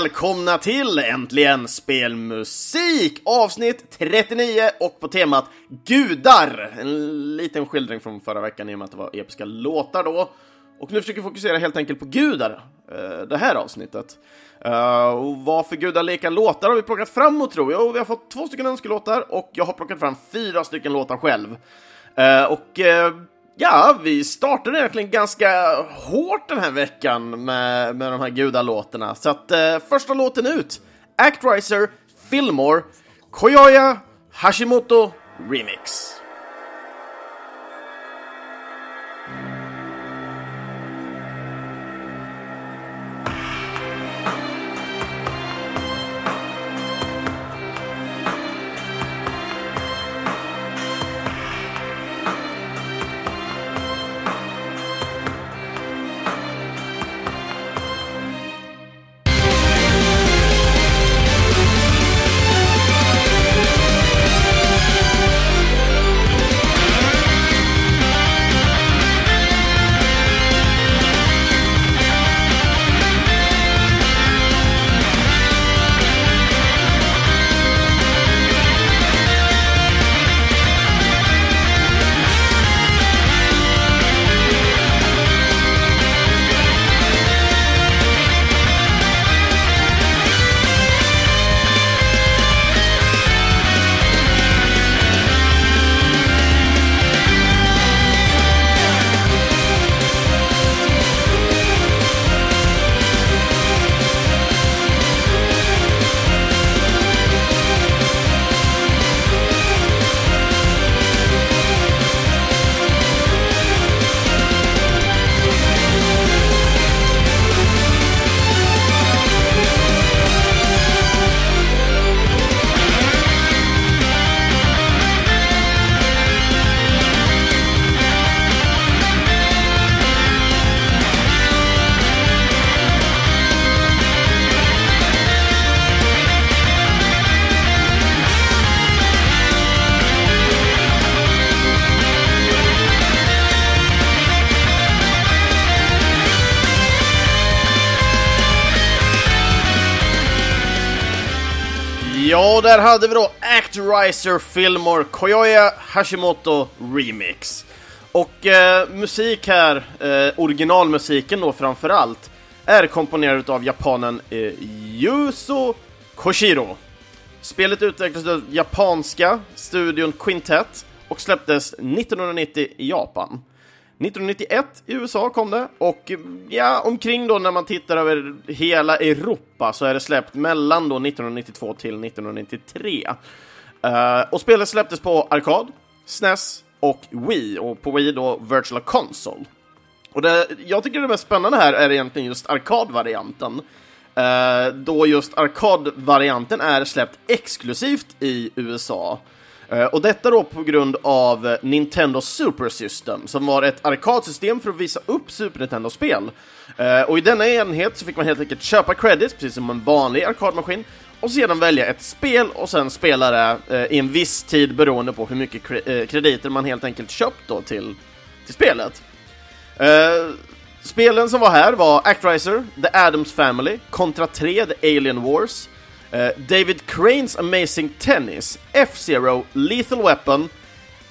välkomna till Äntligen Spelmusik! Avsnitt 39 och på temat Gudar! En liten skildring från förra veckan i och med att det var episka låtar då. Och nu försöker vi fokusera helt enkelt på gudar, eh, det här avsnittet. Eh, och vad för gudalika låtar har vi plockat fram och tror jag? vi har fått två stycken önskelåtar och jag har plockat fram fyra stycken låtar själv. Eh, och ja, vi startade egentligen ganska hårt den här veckan med, med de här gudalåtarna. Så att eh, första låten ut, Actriser, Fillmore, Koyoya, Hashimoto Remix. Där hade vi då Actorizer Fillmore Koyoya Hashimoto Remix. Och eh, musik här, eh, originalmusiken då framförallt, är komponerad av japanen eh, Yuzo Koshiro. Spelet utvecklades av japanska studion Quintet och släpptes 1990 i Japan. 1991 i USA kom det och ja, omkring då när man tittar över hela Europa så är det släppt mellan då 1992 till 1993. Uh, eh, och spelet släpptes på arkad, SNES och Wii och på Wii då Virtual Console. Och det jag tycker det mest spännande här är egentligen just arkadvarianten. Uh, då just arkadvarianten är släppt exklusivt i USA. Eh, och detta då på grund av Nintendo Super System, som var ett arkadsystem för att visa upp Super Nintendo-spel. Eh, och i denna enhet så fick man helt enkelt köpa credits, precis som en vanlig arkadmaskin, och sedan välja ett spel och sen spela det eh, i en viss tid beroende på hur mycket eh, krediter man helt enkelt köpt då till, till spelet. Spelen som var här var Actriser, The Addams Family, Contra 3, The Alien Wars, Eh, David Cranes Amazing Tennis, F-Zero, Lethal Weapon,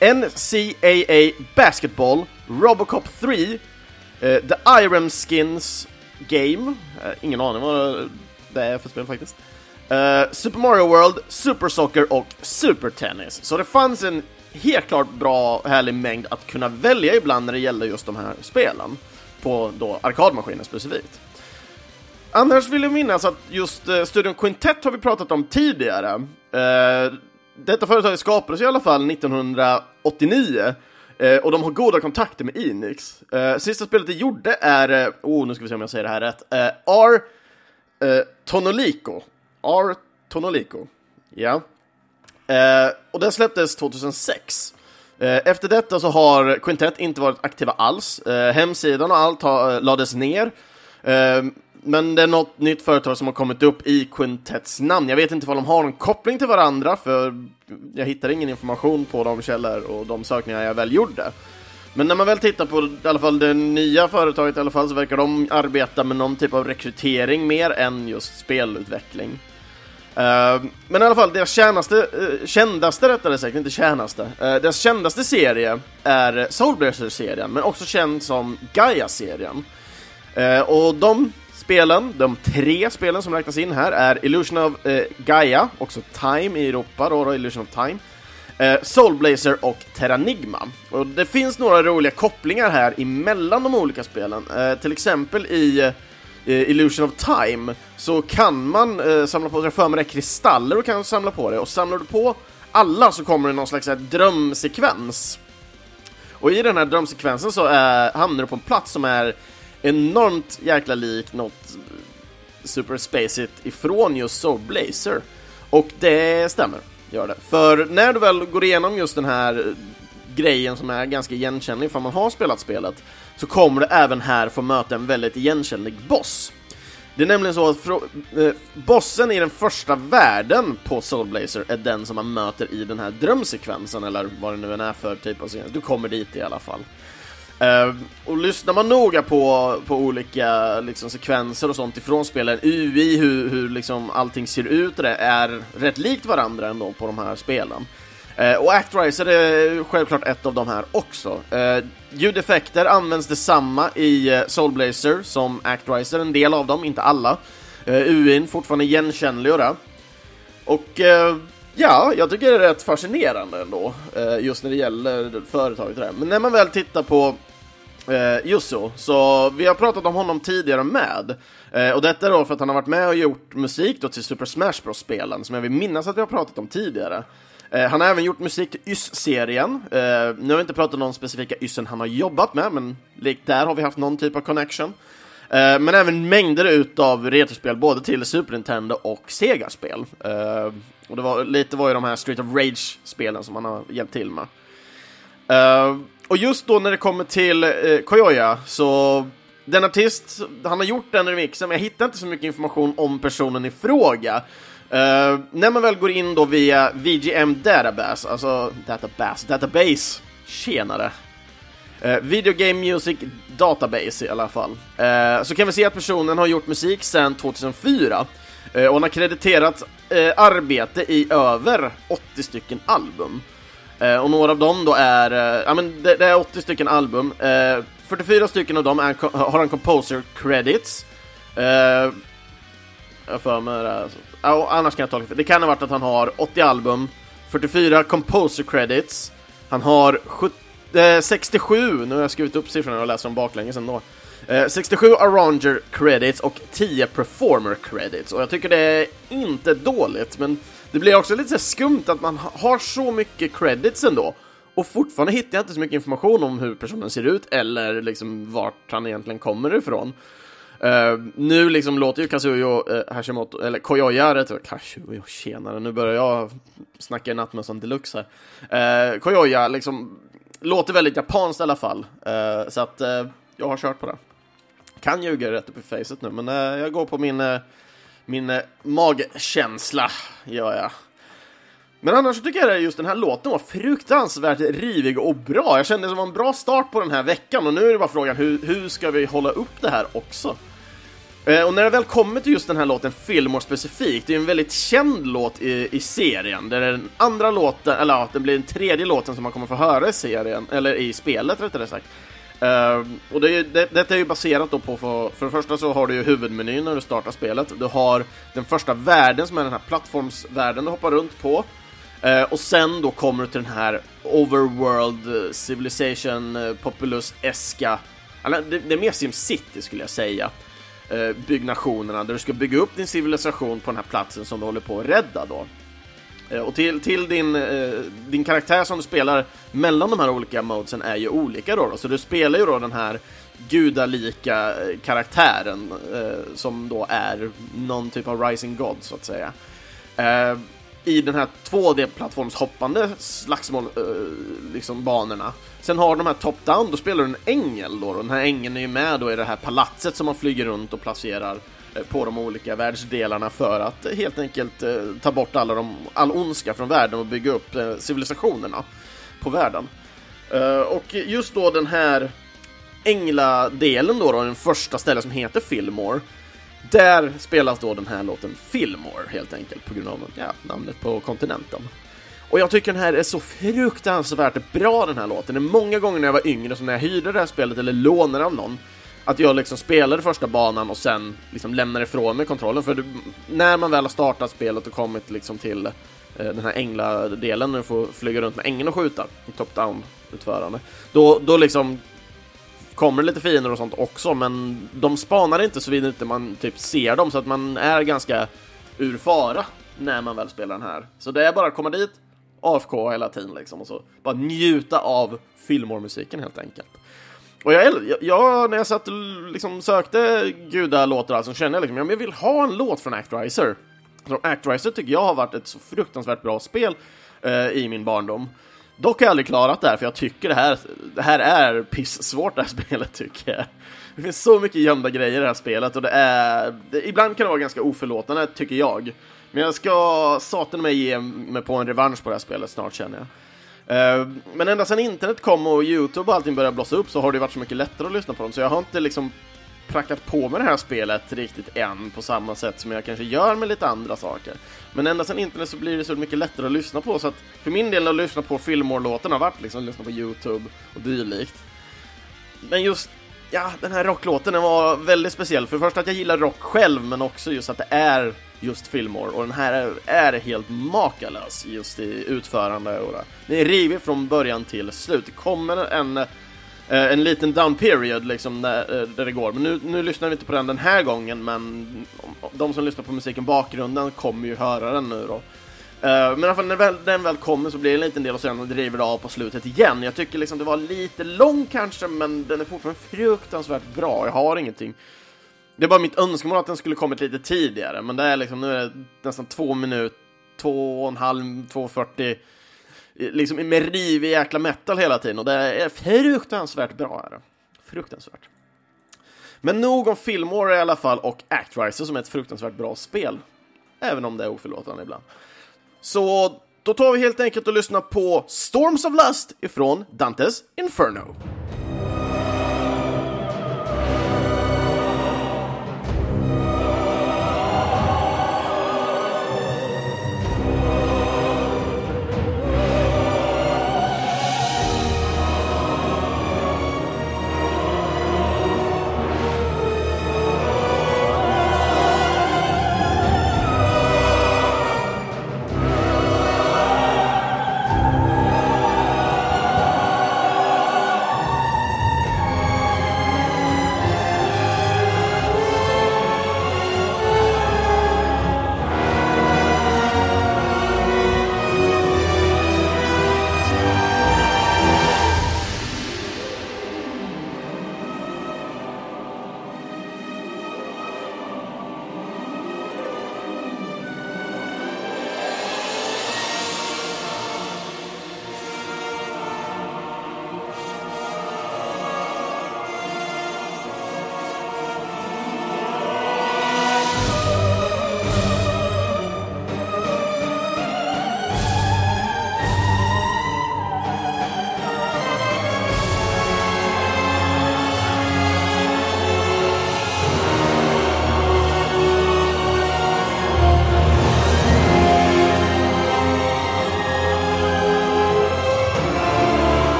NCAA Basketball, Robocop 3, uh, eh, The Iron Skins Game, uh, ingen aning vad det är för spel faktiskt, Super Mario World, Super Soccer och Super Tennis. Så det fanns en helt klart bra, härlig mängd att kunna välja ibland när det gäller just de här spelen. På då arkadmaskiner specifikt. Annars vill jag minnas att just eh, studion Quintet har vi pratat om tidigare. Eh, detta företag skapades i alla fall 1989 eh, och de har goda kontakter med Enix. Eh, sista spelet de gjorde är, eh, oh nu ska vi se om jag säger det här rätt, eh, R. Eh, Tonolico. R. Tonolico. Ja. och den släpptes 2006. Efter detta så har Quintet inte varit aktiva alls. Hemsidan och allt har, lades ner men det är något nytt företag som har kommit upp i Quintets namn. Jag vet inte om de har någon koppling till varandra, för jag hittar ingen information på de källor och de sökningar jag väl gjorde. Men när man väl tittar på i alla fall det nya företaget i alla fall så verkar de arbeta med någon typ av rekrytering mer än just spelutveckling. Uh, men i alla fall, deras kändaste, uh, eh, kändaste rättare sagt, inte kändaste, uh, eh, deras kändaste serie är Soulblazer-serien, men också känd som Gaia-serien. och de spelen, de tre spelen som räknas in här, är Illusion of eh, Gaia, också Time i Europa, då, då Illusion of Time, eh, Soulblazer och Terranigma. Och det finns några roliga kopplingar här emellan de olika spelen. Eh, till exempel i eh, Illusion of Time så kan man eh, samla på sig, för mig kristaller och kan samla på det. Och samlar du på alla så kommer det någon slags här, drömsekvens. Och i den här drömsekvensen så eh, hamnar du på en plats som är enormt jäkla lik något super spacigt ifrån just Soul Blazer. Och det stämmer gör det. För när du väl går igenom just den här grejen som är ganska igenkännlig för man har spelat spelet, så kommer du även här få möta en väldigt igenkännlig boss. Det är nämligen så att eh, bossen i den första världen på Soul Blazer är den som man möter i den här drömsekvensen, eller vad det nu än är för typ av sekvens. Du kommer dit i alla fall. Uh, och lyssnar man noga på, på olika liksom, sekvenser och sånt ifrån spelen, UI, hur, hur liksom, allting ser ut, det är rätt likt varandra ändå på de här spelen. Uh, och Actriser är självklart ett av de här också. Uh, ljudeffekter används detsamma i eh, Soulblazer som Actriser, en del av dem, inte alla. Uh, UIn fortfarande igenkännlig och det. Och Ja, jag tycker det är rätt fascinerande ändå, just när det gäller företaget där. Men när man väl tittar på Eh, just så. så vi har pratat om honom tidigare med. Eh, och detta då för att han har varit med och gjort musik då till Super Smash Bros-spelen, som jag vill minnas att vi har pratat om tidigare. Eh, han har även gjort musik till YS-serien. Eh, nu har vi inte pratat om de specifika YSen han har jobbat med, men likt där har vi haft någon typ av connection. Eh, men även mängder utav retrospel, både till Super Nintendo och Sega-spel. Eh, och det var, lite var ju de här Street of Rage-spelen som han har hjälpt till med. Eh, och just då när det kommer till eh, Koyoya, så den artist, han har gjort den remixen, men jag hittar inte så mycket information om personen i fråga. Uh, när man väl går in då via VGM Database, alltså Database, Database, tjenare. Uh, Video Game Music Database i alla fall. Uh, så kan vi se att personen har gjort musik sedan 2004 uh, och han har krediterat arbete i över 80 stycken album. Eh, och några av dem då är, eh, ja men det, det, är 80 stycken album. Eh, 44 stycken av dem är, har han composer credits. Eh, jag för mig det. Alltså. Ja, annars kan jag tolka det. kan ha varit att han har 80 album, 44 composer credits. Han har 70, 67, nu har jag skrivit upp siffrorna och läser dem baklänges ändå. 67 arranger credits och 10 performer credits. Och jag tycker det är inte dåligt, men det blir också lite så skumt att man har så mycket credits ändå och fortfarande hittar jag inte så mycket information om hur personen ser ut eller liksom vart han egentligen kommer ifrån. Uh, nu liksom låter ju Kazuyo uh, Hashimoto, eller Koyoya rätt Kazuyo, tjenare, nu börjar jag snacka i nattmössan deluxe här. Uh, Koyoya liksom låter väldigt japanskt i alla fall, uh, så att jag har kört på det. Kan ljuga rätt upp i facet nu, men jag går på min min eh, magkänsla, gör jag. Men annars så tycker jag att just den här låten var fruktansvärt rivig och bra. Jag kände att det var en bra start på den här veckan och nu är det bara frågan hur, hur ska vi hålla upp det här också? Eh, och när det väl kommer till just den här låten Fillmore specifikt, det är en väldigt känd låt i, i serien. Det är den andra låten, eller ja, det blir den tredje låten som man kommer få höra i serien, eller i spelet rättare sagt. Uh, och det det, detta är ju baserat då på, för, för det första så har du ju huvudmenyn när du startar spelet. Du har den första världen som är den här plattformsvärlden du hoppar runt på. Uh, och sen då kommer du till den här Overworld eh, Civilization eh, Populus Eska, eller det, det är mer SimCity skulle jag säga. Uh, byggnationerna där du ska bygga upp din civilisation på den här platsen som du håller på att rädda då. Eh, och till, till din, eh, din karaktär som du spelar mellan de här olika modesen är ju olika då, då. så du spelar ju då den här gudalika eh, karaktären som då är någon typ av Rising God så att säga. I den här 2D-plattformshoppande slagsmål, liksom banorna. Sen har de här top-down, då spelar du en ängel då, den här ängeln är ju med då i det här palatset som man flyger runt och placerar Eh, på de olika världsdelarna för att eh, helt enkelt eh, ta bort alla de, all ondska från världen och bygga upp civilisationerna på världen. Och just då den här ängladelen då, då, den första stället som heter Fillmore, där spelas då den här låten Fillmore helt enkelt på grund av ja, namnet på kontinenten. Och jag tycker den här är så fruktansvärt bra den här låten. Det är många gånger när jag var yngre som när jag hyrde det här spelet eller lånade av någon att jag liksom spelade första banan och sen liksom lämnar ifrån mig kontrollen. För det, när man väl har startat spelet och kommit liksom till eh, den här ängladelen när du får flyga runt med ängeln och skjuta, i top-down utförande, då, då liksom kommer det lite fiender och sånt också, men de spanar inte såvida inte man typ ser dem, så att man är ganska ur fara när man väl spelar den här. Så det är bara att komma dit, AFK hela tiden liksom, och så bara njuta av Fillmore-musiken helt enkelt. Och jag, jag, när jag satt och liksom sökte gudalåtar så kände jag liksom, ja, men jag vill ha en låt från Actriser. Så Actriser tycker jag har varit ett så fruktansvärt bra spel eh, i min barndom. Dock har jag aldrig klarat det här, för jag tycker det här, det här är pissvårt det här spelet tycker jag. Det finns så mycket gömda grejer i det här spelet och det är... Det, ibland kan det vara ganska oförlåtande, tycker jag. Men jag ska satan mig ge mig på en revansch på det här spelet snart känner jag. Eh, men ända sedan internet kom och Youtube och allting började blossa upp så har det varit så mycket lättare att lyssna på dem, så jag har inte liksom prackat på med det här spelet riktigt än på samma sätt som jag kanske gör med lite andra saker. Men ända sedan internet så blir det så mycket lättare att lyssna på så att för min del att lyssna på Fillmore-låten har varit liksom att lyssna på Youtube och dylikt. Men just, ja, den här rocklåten den var väldigt speciell. För det första att jag gillar rock själv, men också just att det är just Fillmore och den här är, är helt makalös just i utförande och det. Det är rivigt från början till slut. Det kommer en eh, en liten down period liksom där, eh, där det går. Men nu, nu lyssnar vi inte på den den här gången, men de som lyssnar på musiken bakgrunden kommer ju höra den nu då. Eh, men i alla fall när väl, den väl kommer så blir det en liten del och sen driver det av på slutet igen. Jag tycker liksom det var lite lång kanske, men den är fortfarande fruktansvärt bra. Jag har ingenting. Det är bara mitt önskemål att den skulle kommit lite tidigare, men det är liksom, nu är det nästan två minuter, två och en halv, två och fyrtio liksom med rivig jäkla metal hela tiden och det är fruktansvärt bra. Är det. Fruktansvärt. Men nog om Fillmore i alla fall och Actriser som är ett fruktansvärt bra spel. Även om det är oförlåtande ibland. Så då tar vi helt enkelt och lyssnar på Storms of Lust ifrån Dantes Inferno.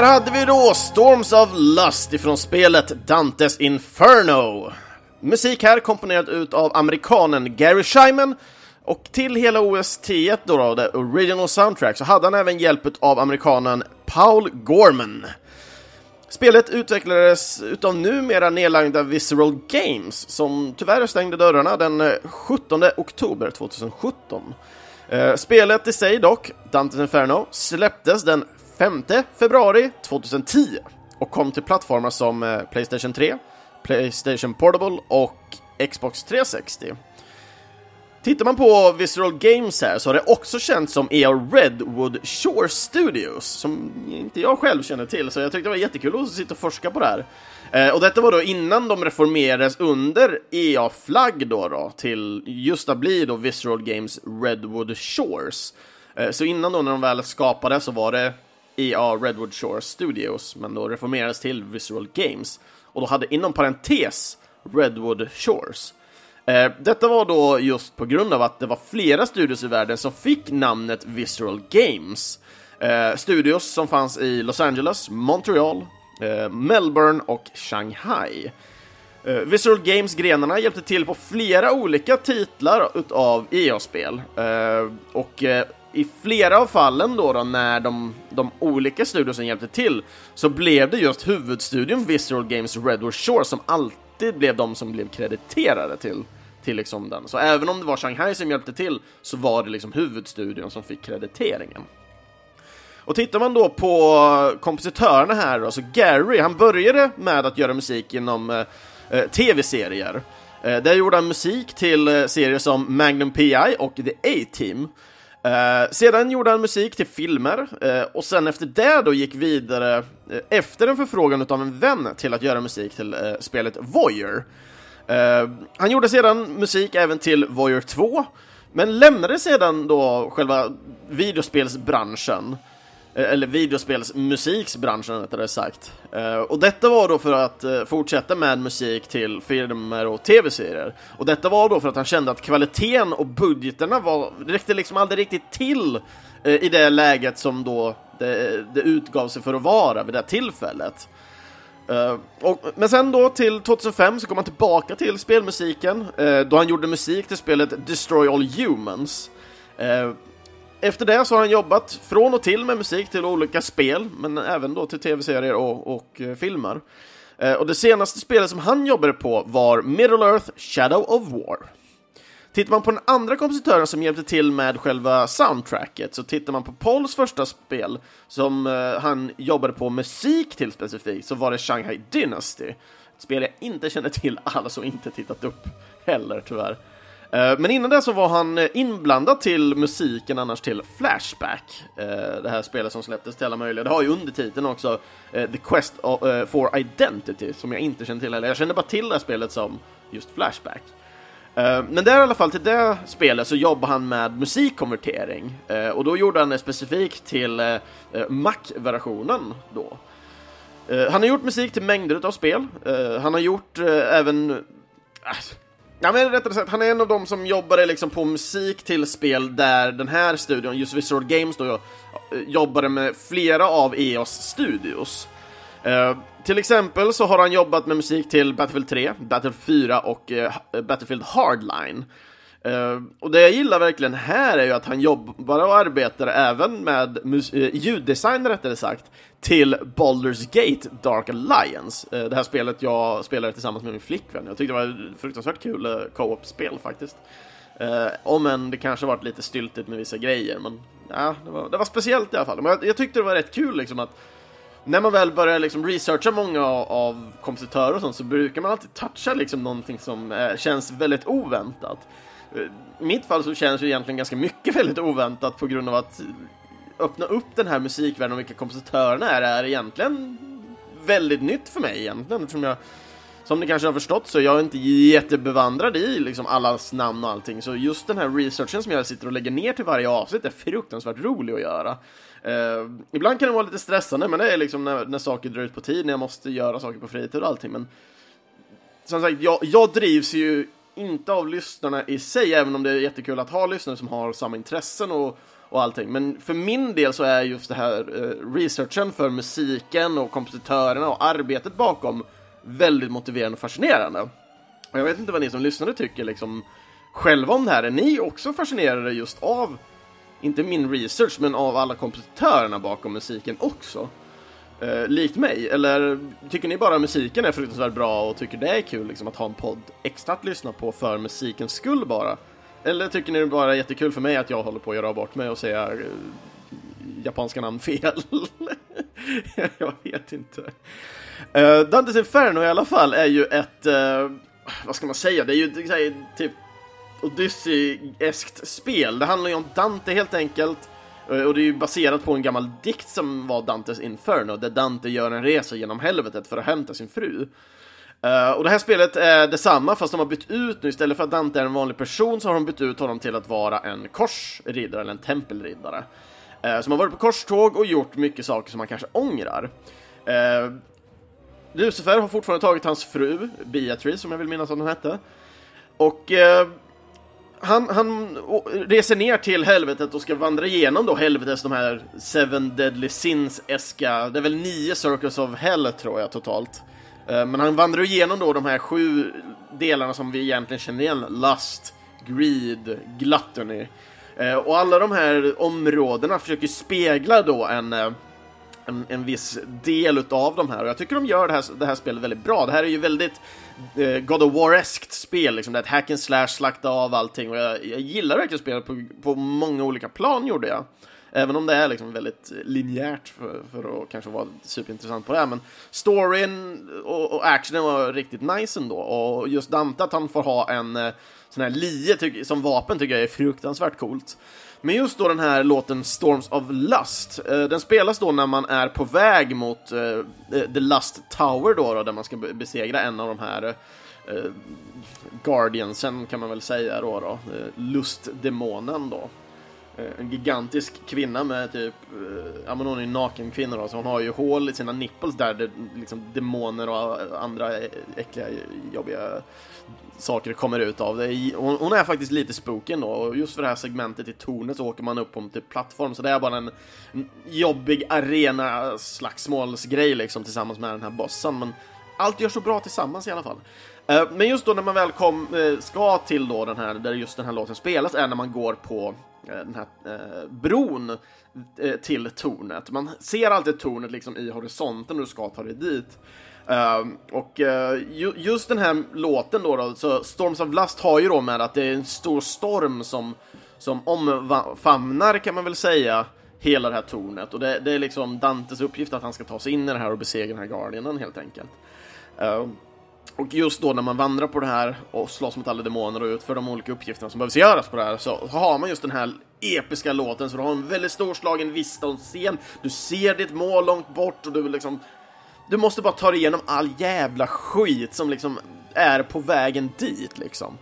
Där hade vi då Storms of Lust ifrån spelet Dantes Inferno. Musik här komponerad ut av amerikanen Gary Scheiman och till hela OST då, då, det original soundtrack, så hade han även hjälp av amerikanen Paul Gorman. Spelet utvecklades utav numera nedlagda Visceral Games, som tyvärr stängde dörrarna den eh, 17 oktober 2017. Eh, spelet i sig dock, Dantes Inferno, släpptes den 5 februari 2010 och kom till plattformar som eh, Playstation 3, Playstation Portable och Xbox 360. Tittar man på Visceral Games här så har det också känts som EA Redwood Shore Studios, som inte jag själv känner till, så jag tyckte det var jättekul att sitta och forska på det här. Eh, och detta var då innan de reformerades under EA-flagg då, då till just att bli då Visceral Games Redwood Shores. Eh, så innan då när de väl skapades så var det EA Redwood Shores Studios, men då reformerades till Visual Games. Och då hade inom parentes Redwood Shores. Eh, detta var då just på grund av att det var flera studios i världen som fick namnet Visual Games. Eh, studios som fanns i Los Angeles, Montreal, eh, Melbourne och Shanghai. Eh, Games-grenarna hjälpte till på flera olika titlar utav EA-spel. Eh, och eh, i flera av fallen då, då när de, de olika studiosen hjälpte till så blev det just huvudstudion Visceral Games Redwood Shore som alltid blev de som blev krediterade till till liksom den. Så även om det var Shanghai som hjälpte till så var det liksom huvudstudion som fick krediteringen. Och tittar man då på kompositörerna här då, så Gary, han började med att göra musik inom eh, eh tv-serier. Eh, där gjorde han musik till eh, serier som Magnum P.I. och The A-Team. Eh, sedan gjorde han musik till filmer eh, och sen efter det då gick vidare eh, efter en förfrågan av en vän till att göra musik till eh, spelet Voyeur. Eh, han gjorde sedan musik även till Voyeur 2, men lämnade sedan då själva videospelsbranschen. Eh, eller videospelsmusiksbranschen rättare sagt. Eh, och detta var då för att eh, fortsätta med musik till filmer och tv-serier. Och detta var då för att han kände att kvaliteten och budgeterna var, räckte liksom aldrig riktigt till i det läget som då det, det utgav sig för att vara vid det tillfället. Uh, och, men sen då till 2005 så kom han tillbaka till spelmusiken uh, då han gjorde musik till spelet Destroy All Humans. Uh, efter det så har han jobbat från och till med musik till olika spel, men även då till tv-serier och, och eh, filmer. Eh, och det senaste spelet som han jobbade på var Middle Earth Shadow of War. Tittar man på den andra kompositören som hjälpte till med själva soundtracket så tittar man på Pauls första spel som eh, han jobbade på musik till specifikt så var det Shanghai Dynasty. Ett spel jag inte känner till alls och inte tittat upp heller tyvärr. Eh, men innan det så var han eh, inblandad till musiken annars till Flashback. Eh, det här spelet som släpptes till alla möjliga. Det har ju undertiteln också The Quest for Identity som jag inte känner till heller. Jag känner bara till det här spelet som just Flashback. Men där i alla fall till det spelet så jobbar han med musikkonvertering och då gjorde han det specifikt till Mac-versionen då. han har gjort musik till mängder av spel. han har gjort även... Äh, Ja, men rättare sagt, han är en av dem som jobbade liksom på musik till spel där den här studion, just Visual Games då, eh, jobbade med flera av EOS studios. Uh, till exempel så har han jobbat med musik till Battlefield 3, Battlefield 4 och uh, Battlefield Hardline. Eh, och det jag gillar verkligen här är ju att han jobbar och arbetar även med eh, ljuddesign rättare sagt till Baldur's Gate Dark Alliance. Eh, det här spelet jag spelade tillsammans med min flickvän. Jag tyckte det var ett fruktansvärt kul co-op-spel faktiskt. om än det kanske varit lite styltigt med vissa grejer, men ja, det var, det var speciellt i alla fall. Men jag, jag tyckte det var rätt kul liksom att när man väl börjar liksom researcha många av kompositörer och sånt så brukar man alltid toucha liksom någonting som eh, känns väldigt oväntat. I mitt fall så känns ju egentligen ganska mycket väldigt oväntat på grund av att öppna upp den här musikvärlden och vilka kompositörerna är, är egentligen väldigt nytt för mig egentligen. Eftersom jag som ni kanske har förstått så är jag inte jättebevandrad i liksom allas namn och allting, så just den här researchen som jag sitter och lägger ner till varje avsnitt är fruktansvärt rolig att göra. Uh, ibland kan det vara lite stressande, men det är liksom när, när saker drar ut på tid, när jag måste göra saker på fritid och allting, men som sagt, jag, jag drivs ju inte av lyssnarna i sig, även om det är jättekul att ha lyssnare som har samma intressen och, och allting. Men för min del så är just det här eh, researchen för musiken och kompositörerna och arbetet bakom väldigt motiverande och fascinerande. Och jag vet inte vad ni som lyssnare tycker liksom själva om det här. Är ni också fascinerade just av inte min research, men av alla kompositörerna bakom musiken också. Eh, likt mig, eller tycker ni bara musiken är fruktansvärt bra och tycker det är kul liksom, att ha en podd extra att lyssna på för musikens skull bara? Eller tycker ni det bara är jättekul för mig att jag håller på att göra bort mig och säga eh, japanska namn fel? jag vet inte. Uh, Dantes Inferno i alla fall är ju ett, uh, vad ska man säga, det är ju typ Odyssey-eskt spel. Det handlar ju om Dante helt enkelt. Eh, och det är ju baserat på en gammal dikt som var Dantes Inferno, där Dante gör en resa genom helvetet för att hämta sin fru. Uh, och det här spelet är detsamma fast de har bytt ut nu, istället för att Dante är en vanlig person så har de bytt ut honom till att vara en korsriddare eller en tempelriddare. Uh, som har varit på korståg och gjort mycket saker som han kanske ångrar. Uh, Lucifer har fortfarande tagit hans fru, Beatrice som jag vill minnas att hon hette. Och han, han reser ner till helvetet och ska vandra igenom då helvetets de här Seven Deadly Sins-eska, det är väl nio Circles of Hell tror jag totalt. Eh, men han vandrar igenom då de här sju delarna som vi egentligen känner igen. Lust, Greed, Gluttony. Eh, och alla de här områdena försöker spegla då en, eh, en, en viss del utav de här. Och jag tycker de gör det här, det här spelet väldigt bra. Det här är ju väldigt God of War-eskt spel, liksom. Det är ett hack and slash, slakta av allting. Och jag, jag gillar verkligen spelet på, på många olika plan, gjorde jag. Även om det är liksom väldigt linjärt för, för att kanske vara superintressant på det här. Men storyn och, och actionen var riktigt nice ändå. Och just Dante, att han får ha en eh, sån här lie som vapen tycker jag är fruktansvärt coolt. Men just då den här låten Storms of Lust, eh, den spelas då när man är på väg mot eh, eh The Lust Tower då, då, där man ska besegra en av de här eh, eh, Guardiansen kan man väl säga då, då eh, lustdemonen då. Eh, en gigantisk kvinna med typ, eh, ja men hon är en naken kvinna då, så hon har ju hål i sina nipples där det, liksom demoner och andra äckliga, jobbiga saker kommer ut av det. Hon, hon är faktiskt lite spooky då, och just för det här segmentet i tornet så åker man upp på en typ plattform, så det är bara en, en jobbig arena slagsmålsgrej liksom tillsammans med den här bossen, men allt gör så bra tillsammans i alla fall. Eh, men just då när man väl kom, eh, ska till då den här, där just den här låten spelas, är när man går på eh, den här bron till tornet. Man ser alltid tornet liksom i horisonten och du ska ta dig dit. Och just den här låten då, då, så Storms of Lust har ju då med att det är en stor storm som, som omfamnar, kan man väl säga, hela det här tornet. Och det, det, är liksom Dantes uppgift att han ska ta sig in i det här och besegra den här Guardianen helt enkelt. Och just då när man vandrar på det här och slåss mot alla demoner och utför de olika uppgifterna som behövs göras på det här så har man just den här episka låten så du har en väldigt storslagen vista och scen. Du ser ditt mål långt bort och du liksom... Du måste bara ta dig igenom all jävla skit som liksom är på vägen dit liksom.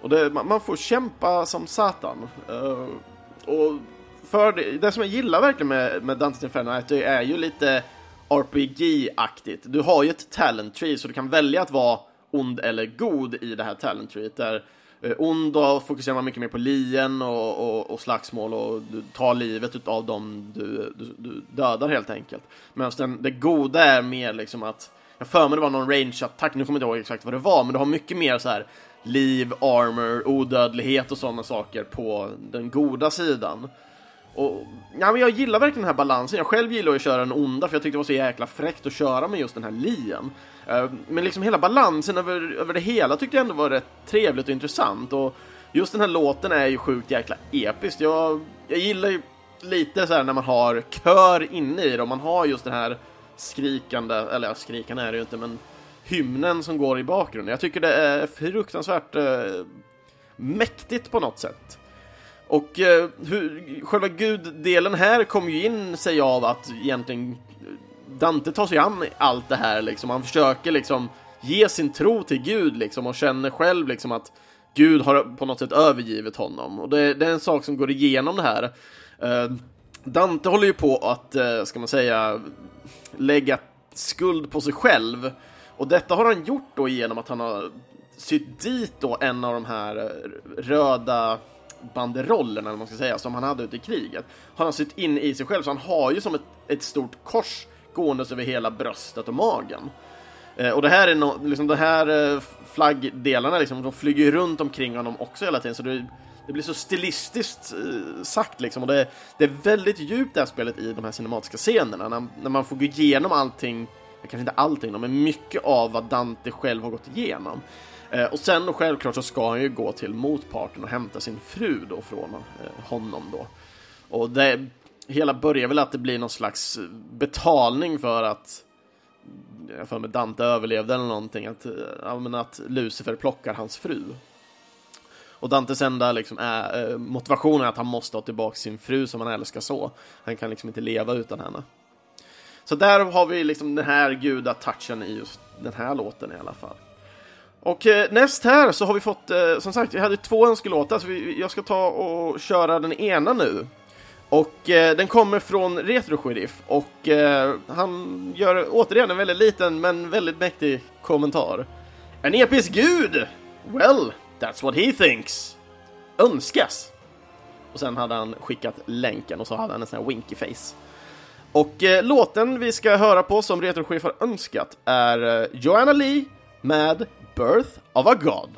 Och det, man får kämpa som satan. Uh, och för det, det, som jag gillar verkligen med, med Dantes Inferno är att det är ju lite RPG-aktigt. Du har ju ett talent tree så du kan välja att vara ond eller god i det här talent treet. Där eh, ond då fokuserar man mycket mer på lien och, och, och slagsmål och du tar livet av dem du, du, du dödar helt enkelt. Medan det goda är mer liksom att jag för mig det var någon range-attack, nu kommer jag inte ihåg exakt vad det var, men du har mycket mer så här liv, armor, odödlighet och sådana saker på den goda sidan. Och, ja, men jag gillar verkligen den här balansen. Jag själv gillar att köra den onda för jag tyckte det var så jäkla fräckt att köra med just den här lien. Eh, men liksom hela balansen över, över det hela tyckte jag ändå var rätt trevligt och intressant. Och just den här låten är ju sjukt jäkla episkt. Jag, jag gillar ju lite så här när man har kör inne i det och man har just den här skrikande, eller ja, skrikande är det ju inte, men hymnen som går i bakgrunden. Jag tycker det är fruktansvärt eh, mäktigt på något sätt. Och eh, hur, själva guddelen här kommer ju in sig av att egentligen eh, Dante tar sig an allt det här liksom. Han försöker liksom ge sin tro till Gud liksom och känner själv liksom att Gud har på något sätt övergivit honom. Och det, det är en sak som går igenom det här. Eh, Dante håller ju på att, eh, ska man säga, lägga skuld på sig själv. Och detta har han gjort då genom att han har sytt dit då en av de här eh, röda banderollerna, eller man ska säga, som han hade ute i kriget, har han sytt in i sig själv, så han har ju som ett, ett stort kors gåendes över hela bröstet och magen. Eh, och det här är no, liksom de här eh, flaggdelarna liksom, de flyger runt omkring honom också hela tiden, så det, det blir så stilistiskt eh, sagt liksom, och det, det, är väldigt djupt det här spelet i de här cinematiska scenerna, när, när man får gå igenom allting, kanske inte allting, men mycket av vad Dante själv har gått igenom. Eh, och sen och självklart så ska han ju gå till motparten och hämta sin fru då från eh, honom då. Och det hela börjar väl att det blir någon slags betalning för att jag för mig Dante överlevde eller någonting, att, eh, att Lucifer plockar hans fru. Och Dantes enda liksom, är, motivation är att han måste ha tillbaka sin fru som han älskar så. Han kan liksom inte leva utan henne. Så där har vi liksom den här gudatouchen i just den här låten i alla fall. Och eh, näst här så har vi fått, eh, som sagt, jag hade två önskelåtar, så vi, jag ska ta och köra den ena nu. Och eh, den kommer från Retro Sheriff och eh, han gör återigen en väldigt liten men väldigt mäktig kommentar. En episk gud! Well, that's what he thinks. Önskas. Och sen hade han skickat länken och så hade han en sån här winky face. Och eh, låten vi ska höra på som Retro Sheriff har önskat är eh, Joanna Lee med Birth of a God.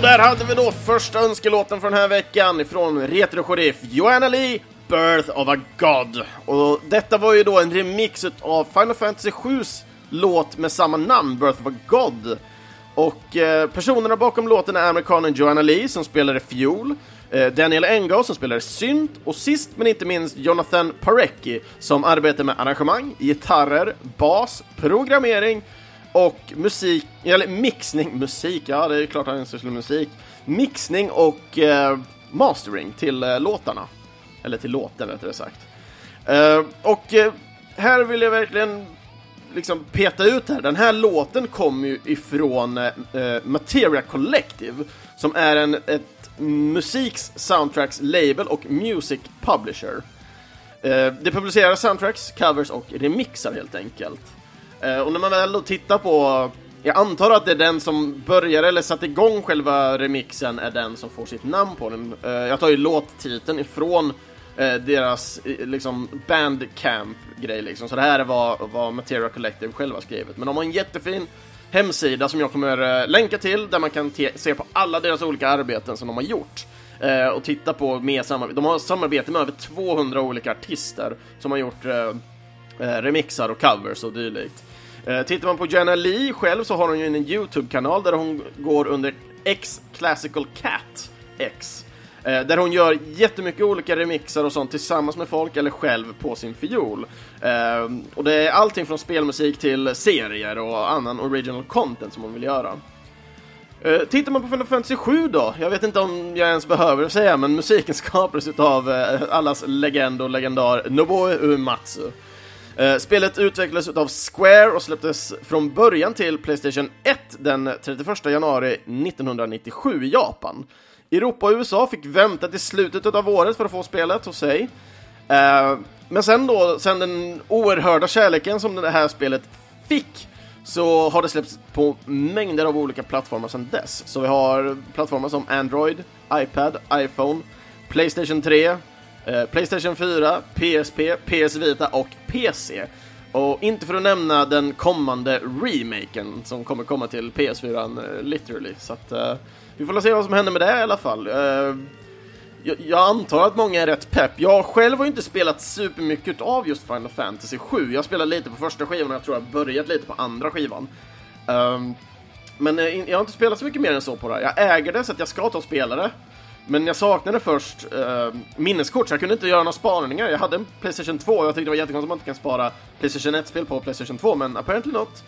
Och där hade vi då första önskelåten för den här veckan ifrån Retro Sheriff Joanna Lee, Birth of a God. Och detta var ju då en remix av Final Fantasy 7s låt med samma namn, Birth of a God. Och eh, personerna bakom låten är amerikanen Joanna Lee som spelade fiol, eh, Daniel Engel som spelade synt och sist men inte minst Jonathan Parecki som arbetar med arrangemang, gitarrer, bas, programmering och musik, eller mixning, musik, ja det är klart han sysslar med musik. Mixning och eh, mastering till eh, låtarna. Eller till låten rättare sagt. Eh, och eh, här vill jag verkligen liksom peta ut här. Den här låten kommer ju ifrån eh, eh, Materia Collective som är en ett musiks soundtracks label och music publisher. Eh, det publicerar soundtracks, covers och remixar helt enkelt. Eh, och när man väl då tittar på jag antar att det är den som börjar eller satte igång själva remixen är den som får sitt namn på den. Eh, jag tar ju låttiteln ifrån eh, deras liksom bandcamp-grej liksom. Så det här är vad, Material Materia Collective själva skrivit. Men de har en jättefin hemsida som jag kommer länka till där man kan se på alla deras olika arbeten som de har gjort. och titta på med samarbete. De har samarbete med över 200 olika artister som har gjort remixar och covers och dylikt. Eh, tittar man på Jenna Lee själv så har hon ju en YouTube-kanal där hon går under X Classical Cat X. Eh, där hon gör jättemycket olika remixar och sånt tillsammans med folk eller själv på sin fiol. Eh, och det är allting från spelmusik till serier och annan original content som hon vill göra. Eh, tittar man på Final Fantasy 7 då, jag vet inte om jag ens behöver säga, men musiken skapades av eh, allas legend och legendar Nobuo Uematsu. Eh, spelet utvecklades av Square och släpptes från början till Playstation 1 den 31 januari 1997 i Japan. Europa och USA fick vänta till slutet av året för att få spelet hos sig. Eh, men sen då, sen den oerhörda kärleken som det här spelet fick, så har det släppts på mängder av olika plattformar sedan dess. Så vi har plattformar som Android, iPad, iPhone, Playstation 3, Eh, Playstation 4, PSP, PS Vita och PC. Och inte för att nämna den kommande remaken som kommer komma till PS4 eh, literally. Så att uh, vi får se vad som händer med det i alla fall. Uh, jag, jag, antar att många är rätt pepp. Jag själv har inte spelat supermycket av just Final Fantasy 7. Jag spelade lite på första skivan och jag tror jag börjat lite på andra skivan. Um, men jag har inte spelat så mycket mer än så på det. Jag äger det så att jag ska ta och spela det. Men jag saknade först eh, minneskort, så jag kunde inte göra några spaningar. Jag hade en Playstation 2 och jag tyckte det var jättekonstigt att man inte kan spara Playstation 1-spel på Playstation 2, men apparently not.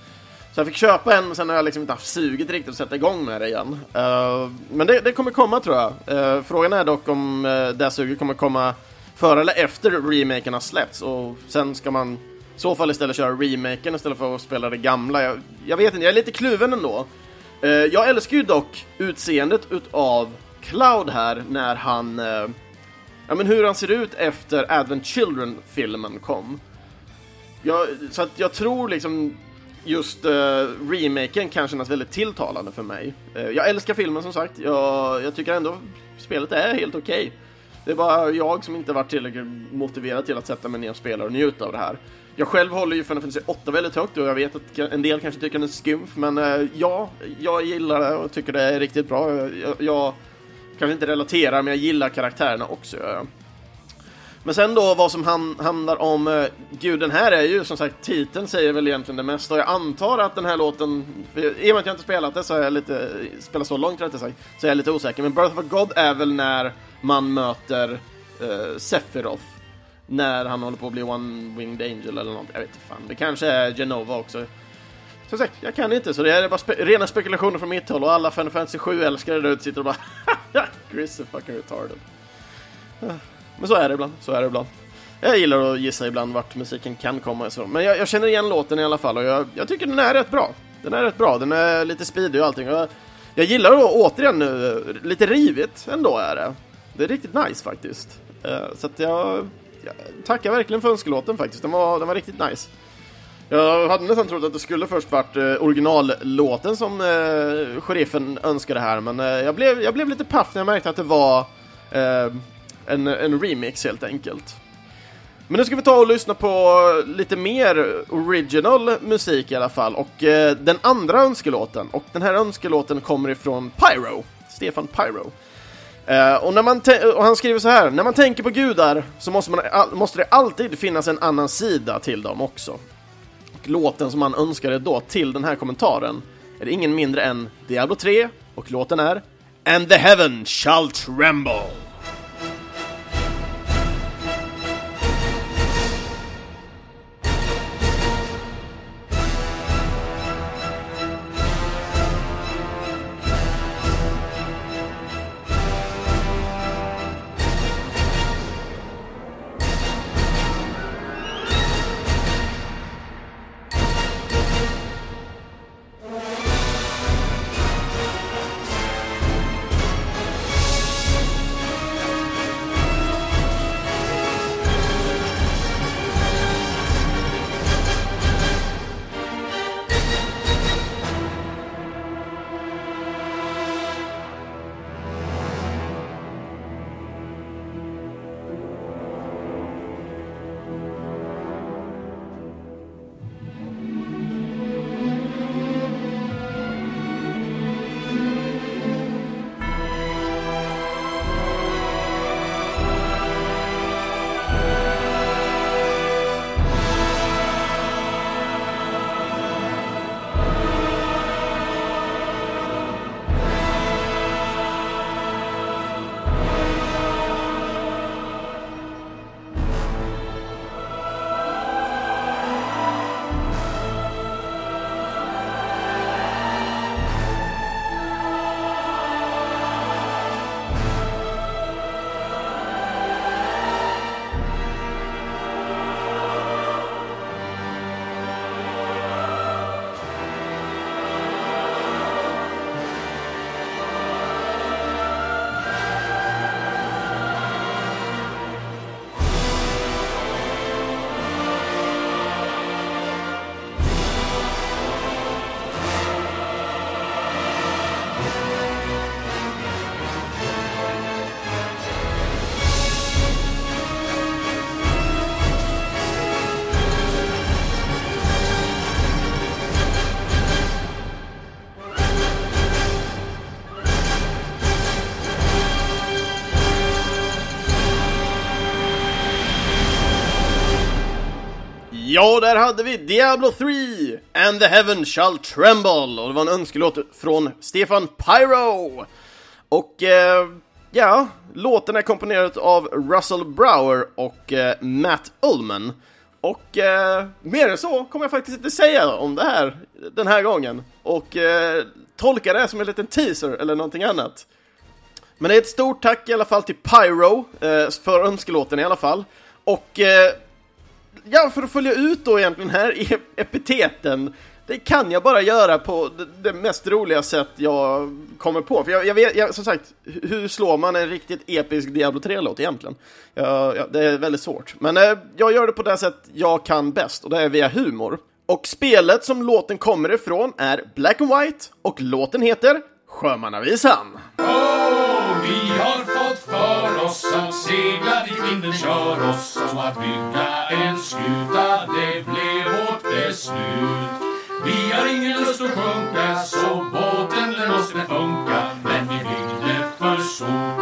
Så jag fick köpa en, men sen har jag liksom inte haft suget riktigt att sätta igång med det igen. Uh, men det, det, kommer komma tror jag. Uh, frågan är dock om uh, det suget kommer komma före eller efter remaken har släppts och sen ska man i så fall istället köra remaken istället för att spela det gamla. Jag, jag vet inte, jag är lite kluven ändå. Uh, jag älskar ju dock utseendet utav Cloud här när han... Eh, ja men hur han ser ut efter Advent Children-filmen kom. Jag, så att jag tror liksom just eh, remaken kan kännas väldigt tilltalande för mig. Eh, jag älskar filmen som sagt, jag, jag tycker ändå spelet är helt okej. Okay. Det är bara jag som inte varit tillräckligt motiverad till att sätta mig ner och spela och njuta av det här. Jag själv håller ju Final Fantasy 8 väldigt högt och jag vet att en del kanske tycker den är skymf, men eh, ja, jag gillar det och tycker det är riktigt bra. Jag, jag kanske inte relaterar, men jag gillar karaktärerna också. Men sen då vad som handlar om, eh, gud den här är ju som sagt, titeln säger väl egentligen det mesta och jag antar att den här låten, i och med att jag inte spelat det så är jag lite, spelat så långt rättare sagt, så är jag lite osäker. Men Birth of a God är väl när man möter uh, Sephiroth, när han håller på att bli One-Winged Angel eller något, jag vet inte fan. Det kanske är Genova också. Som sagt, jag kan inte, så det är bara spe rena spekulationer från mitt håll och alla Final Fantasy 7-älskare där ute sitter och bara Chris är fucking retarded. Ah, men så är det ibland, så är det ibland. Jag gillar att gissa ibland vart musiken kan komma och så. Men jag, jag, känner igen låten i alla fall och jag, jag, tycker den är rätt bra. Den är rätt bra, den är lite speedy och allting. Jag, jag gillar då återigen nu, lite rivigt ändå är det. Det är riktigt nice faktiskt. Eh, så att jag, jag tackar verkligen för önskelåten faktiskt, den var, den var riktigt nice. Jag hade nästan trott att det skulle först varit eh, originallåten som eh, sheriffen önskade här, men eh, jag, blev, jag blev lite paff när jag märkte att det var eh, en, en remix helt enkelt. Men nu ska vi ta och lyssna på lite mer original musik i alla fall och eh, den andra önskelåten och den här önskelåten kommer ifrån Pyro, Stefan Pyro. Uh, och, när man och han skriver så här, när man tänker på gudar så måste, man, måste det alltid finnas en annan sida till dem också. Och låten som han önskade då till den här kommentaren är det ingen mindre än Diablo 3 och låten är And the heaven shall tremble. Ja, där hade vi Diablo 3 and the heaven shall tremble och det var en önskelåt från Stefan Pyro. Och eh, ja, låten är komponerad av Russell Brower och eh, Matt Ullman. Och eh, mer än så kommer jag faktiskt inte säga om det här den här gången. Och eh, tolka det som en liten teaser eller någonting annat. Men det är ett stort tack i alla fall till Pyro eh, för önskelåten i alla fall. Och eh, ja, för att följa ut då egentligen här i epiteten det kan jag bara göra på det, mest roliga sätt jag kommer på. För jag, jag vet, jag, som sagt, hur slår man en riktigt episk Diablo 3-låt egentligen? Ja, ja, det är väldigt svårt. Men eh, jag gör det på det sätt jag kan bäst, och det är via humor. Och spelet som låten kommer ifrån är Black and White, och låten heter Sjömannavisan. Oh, vi har fått för oss att segla dit vinden kör oss och att bygga en skuta, det blev vårt beslut. Vi har ingen lust att sjunka så båten den måste funka Men vi byggde för sol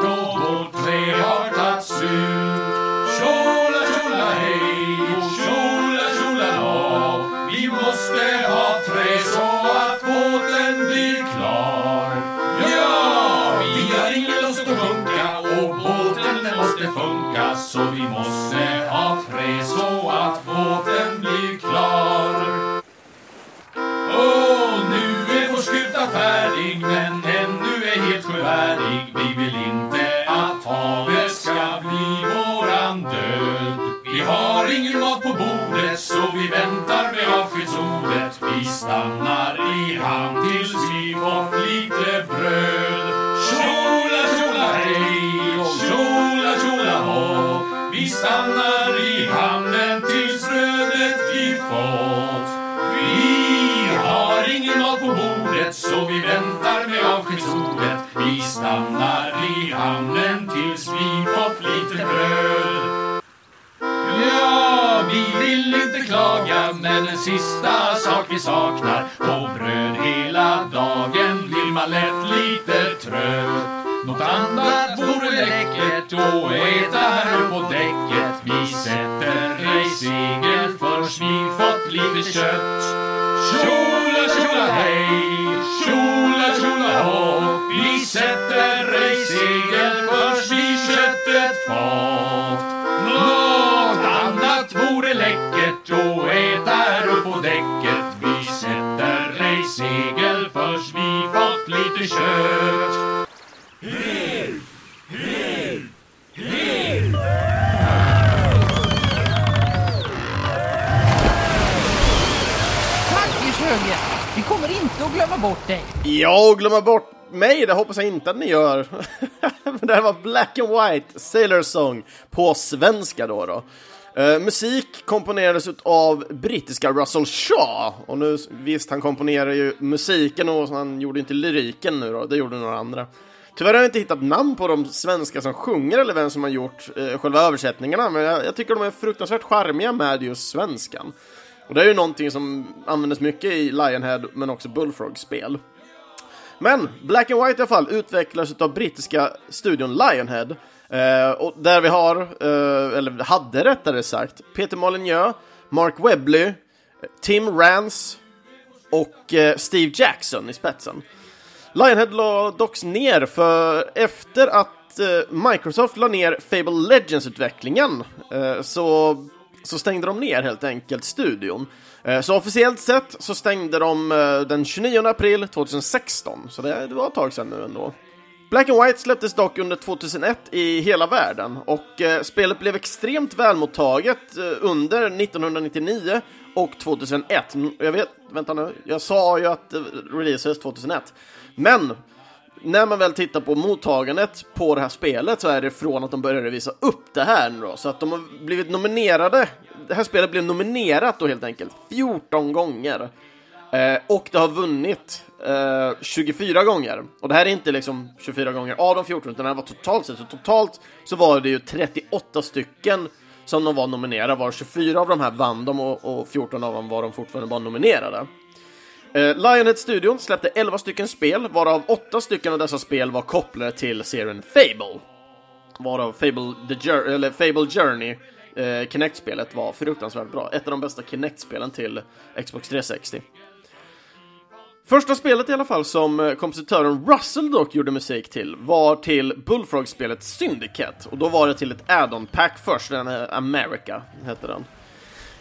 saknar. På bröd hela dagen blir man lätt lite trött. Något annat vore läckert att äta här på däcket. Vi sätter ej segel först vi fått lite kött. Tjola, tjola hej, tjola, tjola hå. Vi sätter ej segel först vi köttet fått. Glömma bort dig. Ja, och glömma bort mig, det hoppas jag inte att ni gör. Men det här var Black and White Sailor Song på svenska då. då. Uh, musik komponerades av brittiska Russell Shaw. Och nu, visst, han komponerar ju musiken och han gjorde inte lyriken nu då, det gjorde några andra. Tyvärr har jag inte hittat namn på de svenska som sjunger eller vem som har gjort eh, själva översättningarna, men jag, jag tycker de är fruktansvärt charmiga med just svenskan. Och det är ju någonting som användes mycket i Lionhead, men också Bullfrog-spel. Men Black and White i alla fall utvecklades av brittiska studion Lionhead. Eh, och där vi har, eh, eller hade rättare sagt, Peter Molyneux, Mark Webley, Tim Rance och eh, Steve Jackson i spetsen. Lionhead la dock ner för efter att eh, Microsoft la ner Fable Legends-utvecklingen eh, så, så stängde de ner helt enkelt studion. Eh, så officiellt sett så stängde de eh, den 29 april 2016, så det, var ett tag sedan nu ändå. Black and White släpptes dock under 2001 i hela världen och eh, spelet blev extremt välmottaget eh, under 1999 och 2001. Mm, jag vet, vänta nu, jag sa ju att det releases 2001. Men när man väl tittar på mottagandet på det här spelet så är det från att de började visa upp det här nu då, så att de har blivit nominerade. Det här spelet blev nominerat då helt enkelt 14 gånger. Eh, och det har vunnit eh, 24 gånger. Och det här är inte liksom 24 gånger av de 14, utan det här var totalt sett. Så totalt så var det ju 38 stycken som de var nominerade, var 24 av de här vann de och, och 14 av dem var de fortfarande bara nominerade. Eh, Lionhead-studion släppte 11 stycken spel, varav 8 stycken av dessa spel var kopplade till serien Fable. Varav Fable, The Jour- eller Fable Journey eh, Kinect-spelet var fruktansvärt bra. Ett av de bästa Kinect-spelen till Xbox 360. Första spelet i alla fall som eh, kompositören Russell dock gjorde musik till var till Bullfrog-spelet Syndicate och då var det till ett add-on pack först, den America hette den.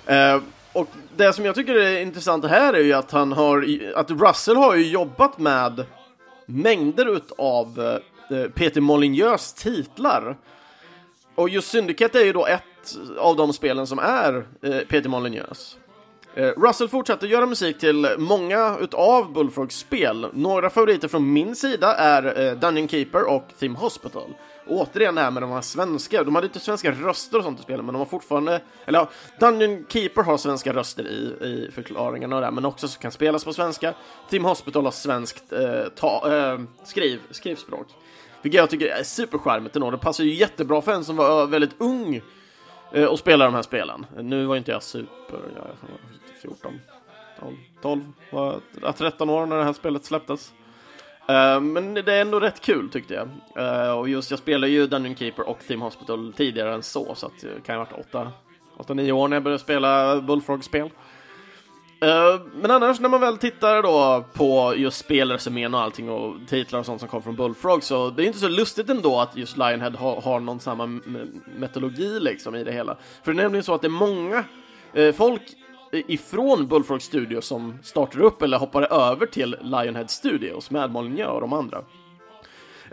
Eh, och det som jag tycker är intressant här är ju att han har, att Russell har ju jobbat med mängder utav eh, Peter Molyneux titlar. Och just Syndicate är ju då ett av de spelen som är eh, Peter Molyneux. Eh, Russell fortsätter göra musik till många utav Bullfrogs spel. Några favoriter från min sida är Dungeon Keeper och Theme Hospital återigen det här med de här svenska, de hade inte svenska röster och sånt i spelet, men de har fortfarande, eller ja, Dungeon Keeper har svenska röster i, i förklaringarna och det, men också så kan spelas på svenska. Team Hospital har svenskt eh, ta, eh, skriv, skrivspråk. Vilket jag tycker är supercharmigt ändå, det passar ju jättebra för en som var eh, väldigt ung eh, och spelade de här spelen. Nu var inte jag super, jag var 14, 12, 12 var, 13 år när det här spelet släpptes. Uh, men det är ändå rätt kul tyckte jag. Uh, och just jag spelade ju Dungeon Keeper och Team Hospital tidigare än så, så att det kan ha varit 8-9 år när jag började spela Bullfrog-spel. Uh, men annars när man väl tittar då på just spelresumén och allting och titlar och sånt som kommer från Bullfrog så det är inte så lustigt ändå att just Lionhead har, har någon samma metodologi liksom i det hela. För det är nämligen så att det är många folk ifrån Bullfrog Studios som startade upp eller hoppade över till Lionhead Studios med Molyneux och de andra.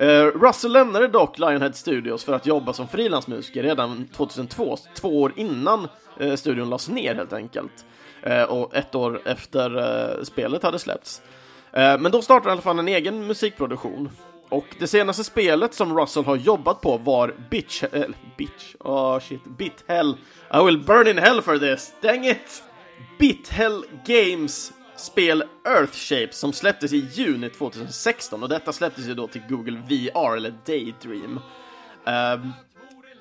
Uh, Russell lämnade dock Lionhead Studios för att jobba som frilansmusiker redan 2002, två år innan uh, studion lades ner helt enkelt. Uh, och ett år efter spelet hade släppts. men då startade han i alla fall en egen musikproduktion. Och det senaste spelet som Russell har jobbat på var Bitch... Äh, bitch? Oh shit. Bit Hell. I will burn in hell for this. Dang it! Bithell Games spel Earthshape som släpptes i juni 2016 och detta släpptes ju då till Google VR eller Daydream. Um,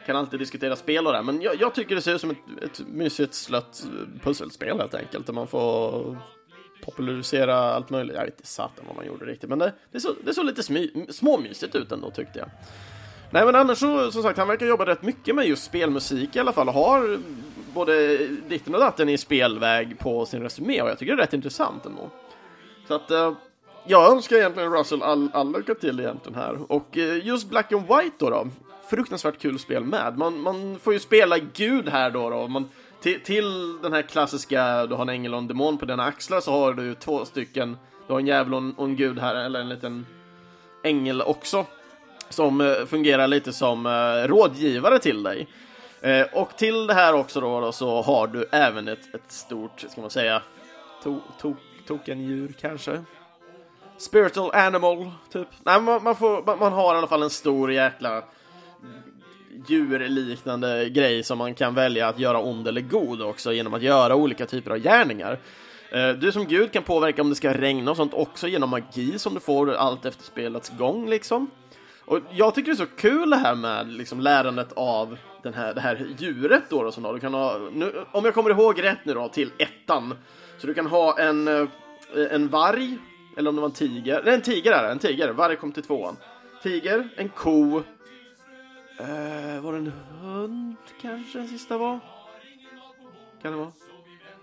kan alltid diskutera spel och det, men jag, jag, tycker det ser ut som ett, ett mysigt slött eh, pusselspel helt enkelt, där man får popularisera allt möjligt. Jag vet inte satan vad man gjorde riktigt, men det, det, såg, det såg lite smy, småmysigt ut ändå tyckte jag. Nej men annars så, som sagt, han verkar jobba rätt mycket med just spelmusik i alla fall och har både ditten och datten i spelväg på sin resumé och jag tycker det är rätt intressant ändå. Så att eh, jag önskar egentligen Russell all, all lycka till egentligen här. Och eh, just Black and White då, då fruktansvärt kul spel med. Man, man får ju spela Gud här då. då. Man, till, till den här klassiska, du har en ängel och en demon på dina axlar så har du två stycken, du har en djävul och en gud här, eller en liten ängel också. Som eh, fungerar lite som eh, rådgivare till dig. Eh, och till det här också då, då, så har du även ett, ett stort, ska man säga, to, to, tokendjur kanske? Spiritual animal, typ. Nej, man, man, får, man, man har i alla fall en stor jäkla djurliknande grej som man kan välja att göra ond eller god också genom att göra olika typer av gärningar. Eh, du som gud kan påverka om det ska regna och sånt också genom magi som du får allt efter spelets gång liksom. Och jag tycker det är så kul det här med liksom lärandet av den här, det här djuret då, då som då. Du kan ha, nu, om jag kommer ihåg rätt nu då, till ettan. Så du kan ha en, eh, en varg, eller om det var en tiger. Nej, en tiger är det, en tiger. Varg kom till tvåan. Tiger, en ko. Eh, var det en hund kanske den sista var? Kan det vara?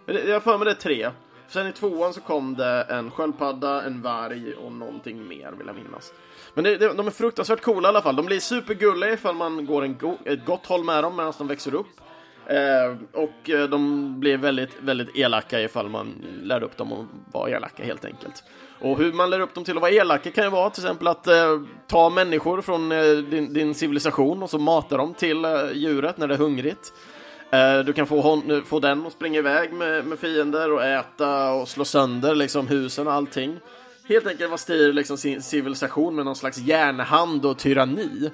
Jag har för mig det är tre. Sen i tvåan så kom det en sköldpadda, en varg och någonting mer vill jag minnas. Men det, de är fruktansvärt coola i alla fall. De blir supergulliga ifall man går en go ett gott håll med dem medan de växer upp. Eh, och eh, de blir väldigt, väldigt elaka ifall man lär upp dem att vara elaka helt enkelt. Och hur man lär upp dem till att vara elaka kan ju vara till exempel att eh, ta människor från eh, din, din, civilisation och så mata dem till eh, djuret när det är hungrigt. Eh, du kan få, hon, få den att springa iväg med, med fiender och äta och slå sönder liksom husen och allting helt enkelt vad styr liksom sin civilisation med någon slags järnhand och tyranni.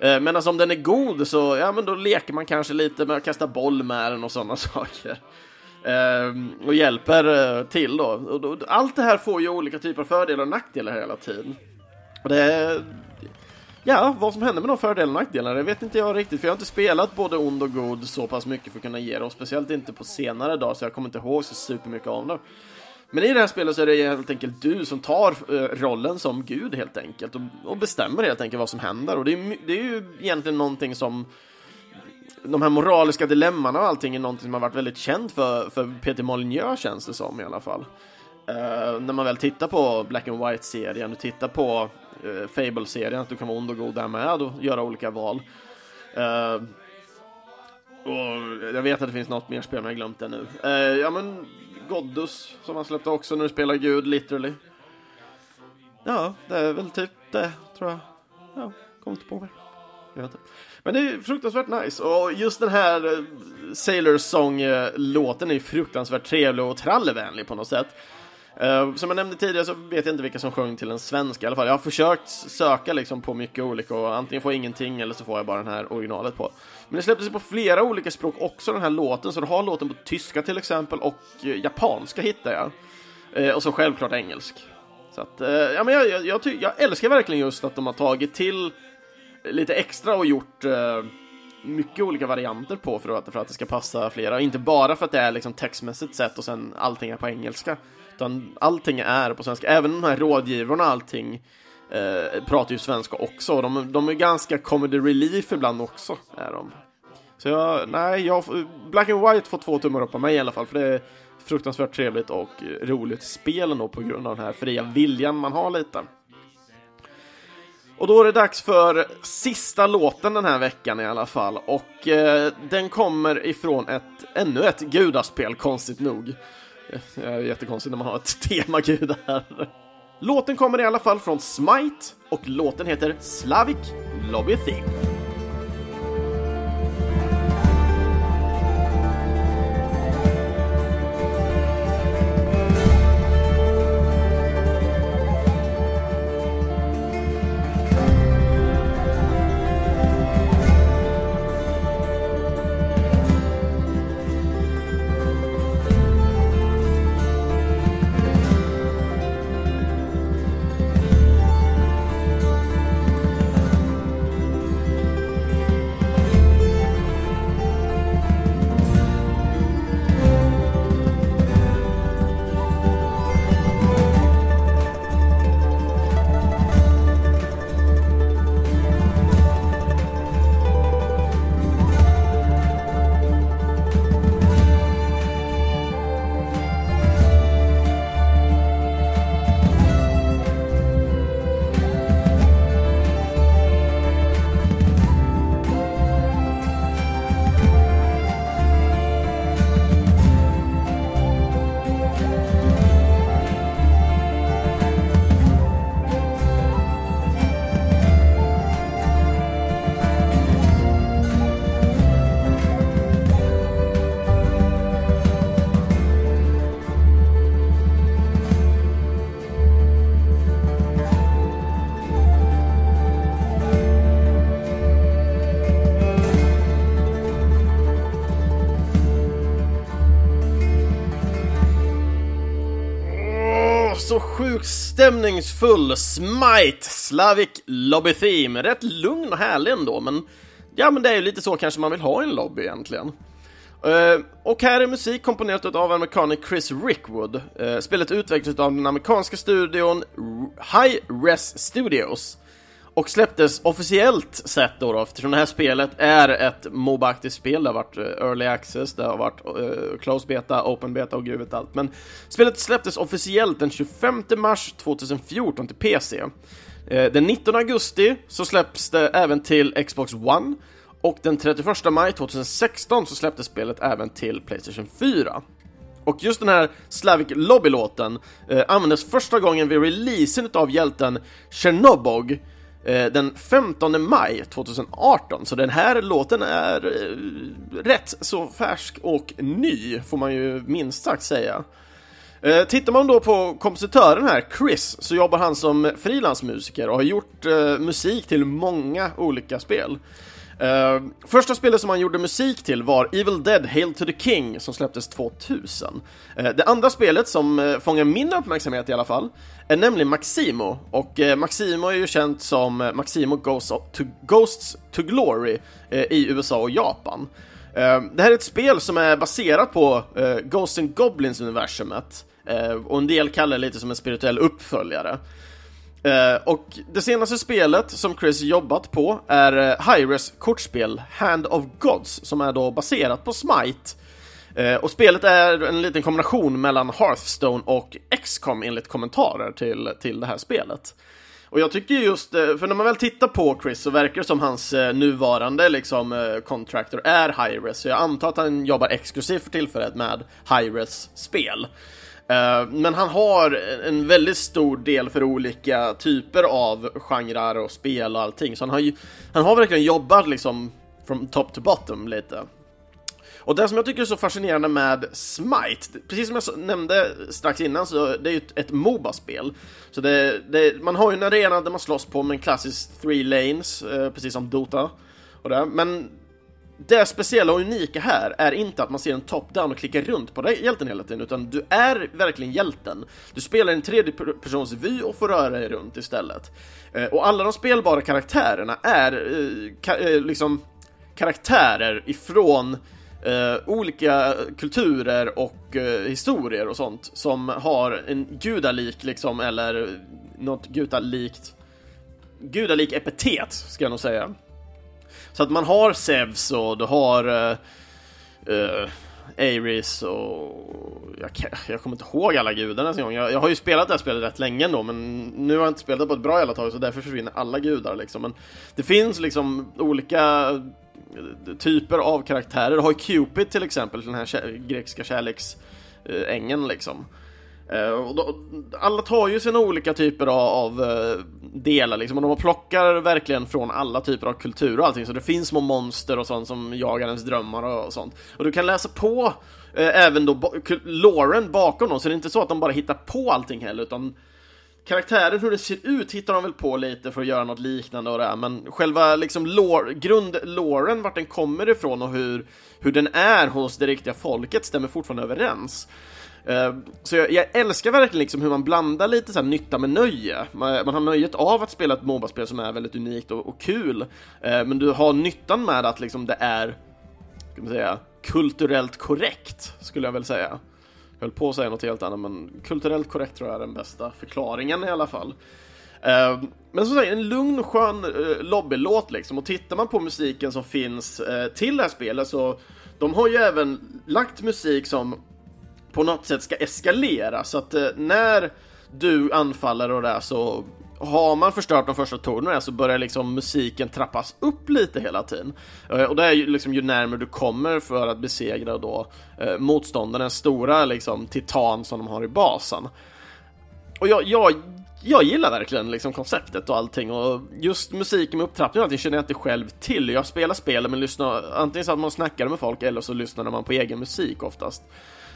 Medan men alltså om den är god så, ja men då leker man kanske lite med att kasta boll med den och sådana saker. Ehm, och hjälper eh, till då. Allt det här får ju olika typer av fördelar och nackdelar hela tiden. Och det Ja, vad som händer med de fördelarna och nackdelarna, det vet inte jag riktigt, för jag har inte spelat både ond och god så pass mycket för att kunna ge det, och speciellt inte på senare dag, så jag kommer inte ihåg så supermycket av det. Men i det här spelet så är det helt enkelt du som tar eh, rollen som gud helt enkelt och, och bestämmer helt enkelt vad som händer och det är, det är ju egentligen någonting som de här moraliska dilemmana och allting är någonting som har varit väldigt känt för, för Peter Molyneux känns det som i alla fall. Uh, när man väl tittar på Black and White-serien och tittar på uh, Fable-serien, att du kan vara ond och god där med och göra olika val. Uh, och jag vet att det finns något mer spel, men jag har glömt det nu. ja, men Goddus, som han släppte också, när du spelar Gud, literally. Ja, det är väl typ det, tror jag. Ja, kom inte på mer. Jag vet inte. Men det är fruktansvärt nice och just den här eh, Sailor Song-låten eh, är fruktansvärt trevlig och trallevänlig på något sätt. Uh, som jag nämnde tidigare så vet jag inte vilka som sjöng till en svensk i alla fall. Jag har försökt söka liksom på mycket olika och antingen får jag ingenting eller så får jag bara den här originalet på. Men det släpptes på flera olika språk också den här låten, så du har låten på tyska till exempel och eh, japanska hittar jag. Uh, och så självklart engelsk. Så att, ja men jag, jag, jag, jag, älskar verkligen just att de har tagit till lite extra och gjort mycket olika varianter på för att, för att det ska passa flera. Inte bara för att det är liksom textmässigt sett och sen allting är på engelska. Utan allting är på svenska. Även de här rådgivarna och allting eh, pratar ju svenska också. De, de är ganska comedy relief ibland också. Är de. Så jag, nej, jag, Black and White får två tummar upp av mig i alla fall. För det är fruktansvärt trevligt och roligt spel ändå på grund av den här fria viljan man har lite. Och då är det dags för sista låten den här veckan i alla fall och eh, den kommer ifrån ett, ännu ett gudaspel, konstigt nog. Det är jättekonstigt när man har ett tema gudar. Låten kommer i alla fall från Smite och låten heter Slavic Lobby Theme. Stämningsfull Smite Slavic Lobby Theme. Rätt lugn och härlig ändå, men ja, men det är ju lite så kanske man vill ha en lobby egentligen. Uh, och här är musik komponerat av amerikanen Chris Rickwood. Uh, spelet utvecklas av den amerikanska studion High Res Studios och släpptes officiellt sett då, då eftersom det här spelet är ett Moba-aktigt spel. Det har varit eh, Early Access, det har varit eh, uh, Close Beta, Open Beta och gud vet allt. Men spelet släpptes officiellt den 25 mars 2014 till PC. Uh, eh, den 19 augusti så släpps det även till Xbox One och den 31 maj 2016 så släpptes spelet även till Playstation 4. Och just den här Slavic Lobby-låten eh, användes första gången vid releasen av hjälten Chernobog Eh, den 15 maj 2018, så den här låten är eh, rätt så färsk och ny, får man ju minst sagt säga. Eh, tittar man då på kompositören här, Chris, så jobbar han som frilansmusiker och har gjort musik till många olika spel. Uh, första spelet som han gjorde musik till var Evil Dead Hail to the King som släpptes 2000. Uh, eh, det andra spelet som uh, fångar min uppmärksamhet i alla fall är nämligen Maximo och Maximo är ju känt som Maximo Ghosts to, Ghosts to Glory i USA och Japan. det här är ett spel som är baserat på Ghosts and Goblins universumet och en del kallar det lite som en spirituell uppföljare. Eh, och det senaste spelet som Chris jobbat på är eh, Hyres kortspel Hand of Gods som är då baserat på Smite. Uh, och spelet är en liten kombination mellan Hearthstone och XCOM enligt kommentarer till, till det här spelet. Och jag tycker just, för när man väl tittar på Chris så verkar det som hans nuvarande liksom contractor är Hyres, så jag antar att han jobbar exklusivt för tillfället med Hyres spel. Eh, men han har en väldigt stor del för olika typer av genrer och spel och allting. Så han har, ju, han har verkligen jobbat liksom from top to bottom lite. Och det som jag tycker är så fascinerande med Smite, precis som jag nämnde strax innan så det är ju ett, Moba-spel. Så det, det, man har ju en arena där man slåss på med en klassisk three lanes, eh, precis som Dota. Och det. Men det speciella och unika här är inte att man ser en top-down och klickar runt på dig, hjälten hela tiden, utan du är verkligen hjälten. Du spelar en tredjepersonsvy vy och får röra dig runt istället. Eh, och alla de spelbara karaktärerna är eh, ka eh, liksom karaktärer ifrån eh, olika kulturer och eh, historier och sånt som har en gudalik liksom, eller eh, något gudalikt gudalik epitet, ska jag nog säga. Så att man har Zeus och du har eh, eh, uh, uh, Ares och jag, jag, kommer inte ihåg alla gudarna ens en gång. Jag, jag, har ju spelat det här spelet rätt länge ändå, men nu har jag inte spelat det på ett bra jävla tag så därför försvinner alla gudar liksom. Men det finns liksom olika eh, typer av karaktärer. Du har ju Cupid till exempel, den här grekiska kärleksängeln liksom. Eh, alla tar ju sina olika typer av, eh, delar liksom, och de plockar verkligen från alla typer av kultur och allting, så det finns små monster och sånt som jagar ens drömmar och, sånt. Och du kan läsa på eh, även då Lauren bakom dem, så det är inte så att de bara hittar på allting heller, utan karaktären, hur det ser ut, hittar de väl på lite för att göra något liknande och det här, men själva liksom lore, grund-Lauren, vart den kommer ifrån och hur, hur den är hos det riktiga folket stämmer fortfarande överens. Eh, så jag, jag, älskar verkligen liksom hur man blandar lite så nytta med nöje. Man, man, har nöjet av att spela ett Moba-spel som är väldigt unikt och, och kul, eh, men du har nyttan med att liksom det är, ska man säga, kulturellt korrekt, skulle jag väl säga. Jag höll på att säga något helt annat, men kulturellt korrekt tror jag är den bästa förklaringen i alla fall. Eh, men som sagt, en lugn, och skön lobbylåt liksom, och tittar man på musiken som finns till det här spelet så de har ju även lagt musik som på något sätt ska eskalera så att eh, när du anfaller och det så har man förstört de första tornen så börjar liksom musiken trappas upp lite hela tiden. Eh, och det är ju liksom ju närmare du kommer för att besegra då eh, stora liksom titan som de har i basen. Och jag, jag, jag gillar verkligen liksom konceptet och allting och just musiken med upptrappning och allting känner jag inte själv till. Jag spelar spelen men lyssnar antingen så att man snackar med folk eller så lyssnar man på egen musik oftast.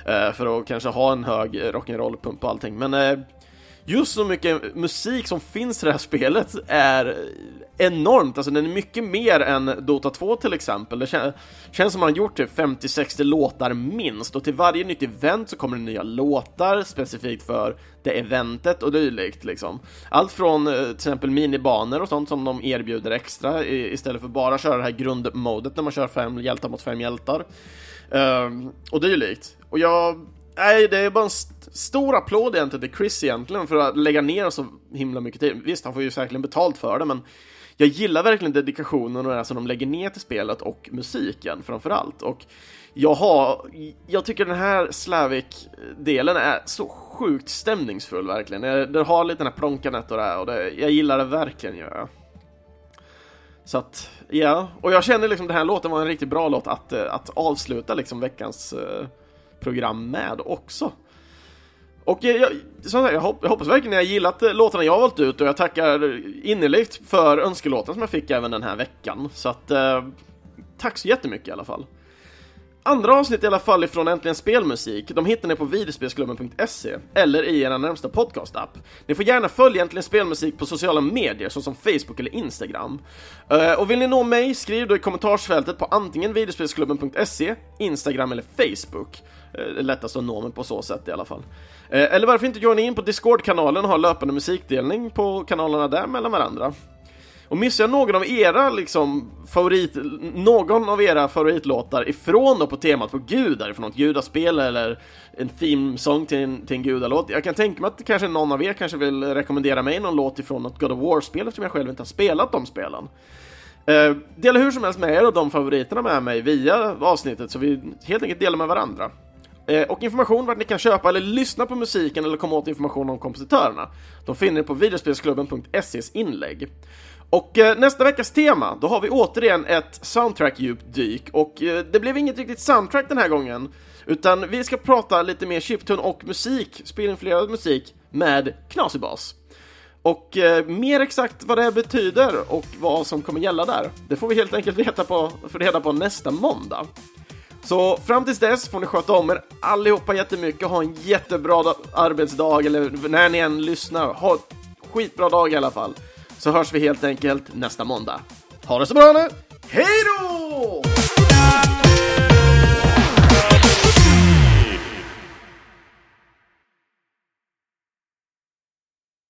Eh, för att kanske ha en hög rock'n'roll-pump och allting. Men eh, just så mycket musik som finns i det här spelet är enormt, alltså den är mycket mer än Dota 2 till exempel. Det kän känns som man har gjort typ 50-60 låtar minst och till varje nytt event så kommer det nya låtar specifikt för det eventet och dylikt liksom. Allt från eh, till exempel minibanor och sånt som de erbjuder extra istället för bara köra det här grundmodet när man kör fem hjältar mot fem hjältar. Um, och dylikt. Och jag... Nej, det är bara en st stor applåd egentligen till Chris egentligen för att lägga ner så himla mycket tid. Visst, han får ju säkerligen betalt för det, men jag gillar verkligen dedikationen och det som de lägger ner till spelet och musiken framför allt. Och jag har, jag tycker den här Slavik-delen är så sjukt stämningsfull verkligen. Den har lite den här plånkandet och det här och det, jag gillar det verkligen gör jag. Så att, ja, och jag känner liksom den här låten var en riktigt bra låt att, att avsluta liksom veckans uh, program med också. Och jag, jag, sagt, jag, hoppas verkligen att har gillat eh, låtarna jag har valt ut och jag tackar innerligt för önskelåten som jag fick även den här veckan. Så att, eh, tack så jättemycket i alla fall. Andra avsnitt i alla fall ifrån Äntligen Spelmusik, de hittar ni på videospelsklubben.se eller i er närmsta podcast-app. Ni får gärna följa Äntligen Spelmusik på sociala medier såsom Facebook eller Instagram. Eh, och vill ni nå mig, skriv då i kommentarsfältet på antingen videospelsklubben.se, Instagram eller Facebook. Eh, lättast att nå mig på så sätt i alla fall. Eh, eller varför inte joina in på Discord-kanalen och ha löpande musikdelning på kanalerna där mellan varandra. Och missar jag någon av era liksom favorit, någon av era favoritlåtar ifrån då på temat på gudar, ifrån något gudaspel eller en themesång till en, till en gudalåt. Jag kan tänka mig att kanske någon av er kanske vill rekommendera mig någon låt ifrån något God of War-spel eftersom jag själv inte har spelat de spelen. Eh, dela hur som helst med er av de favoriterna med mig via avsnittet så vi helt enkelt delar med varandra. Eh, och information vart ni kan köpa eller lyssna på musiken eller komma åt information om kompositörerna. De finner ni på videospelsklubben.ses inlägg. Och eh, nästa veckas tema, då har vi återigen ett soundtrack-djupdyk och eh, det blev inget riktigt soundtrack den här gången utan vi ska prata lite mer chiptune och musik, spelinfluerad musik med knasig bas. Och eh, mer exakt vad det betyder och vad som kommer gälla där, det får vi helt enkelt veta på, för reda på nästa måndag. Så fram tills dess får ni sköta om er allihopa jättemycket, ha en jättebra arbetsdag eller när ni än lyssnar, ha en skitbra dag i alla fall. Så hörs vi helt enkelt nästa måndag. Ha det så bra nu! Hej då!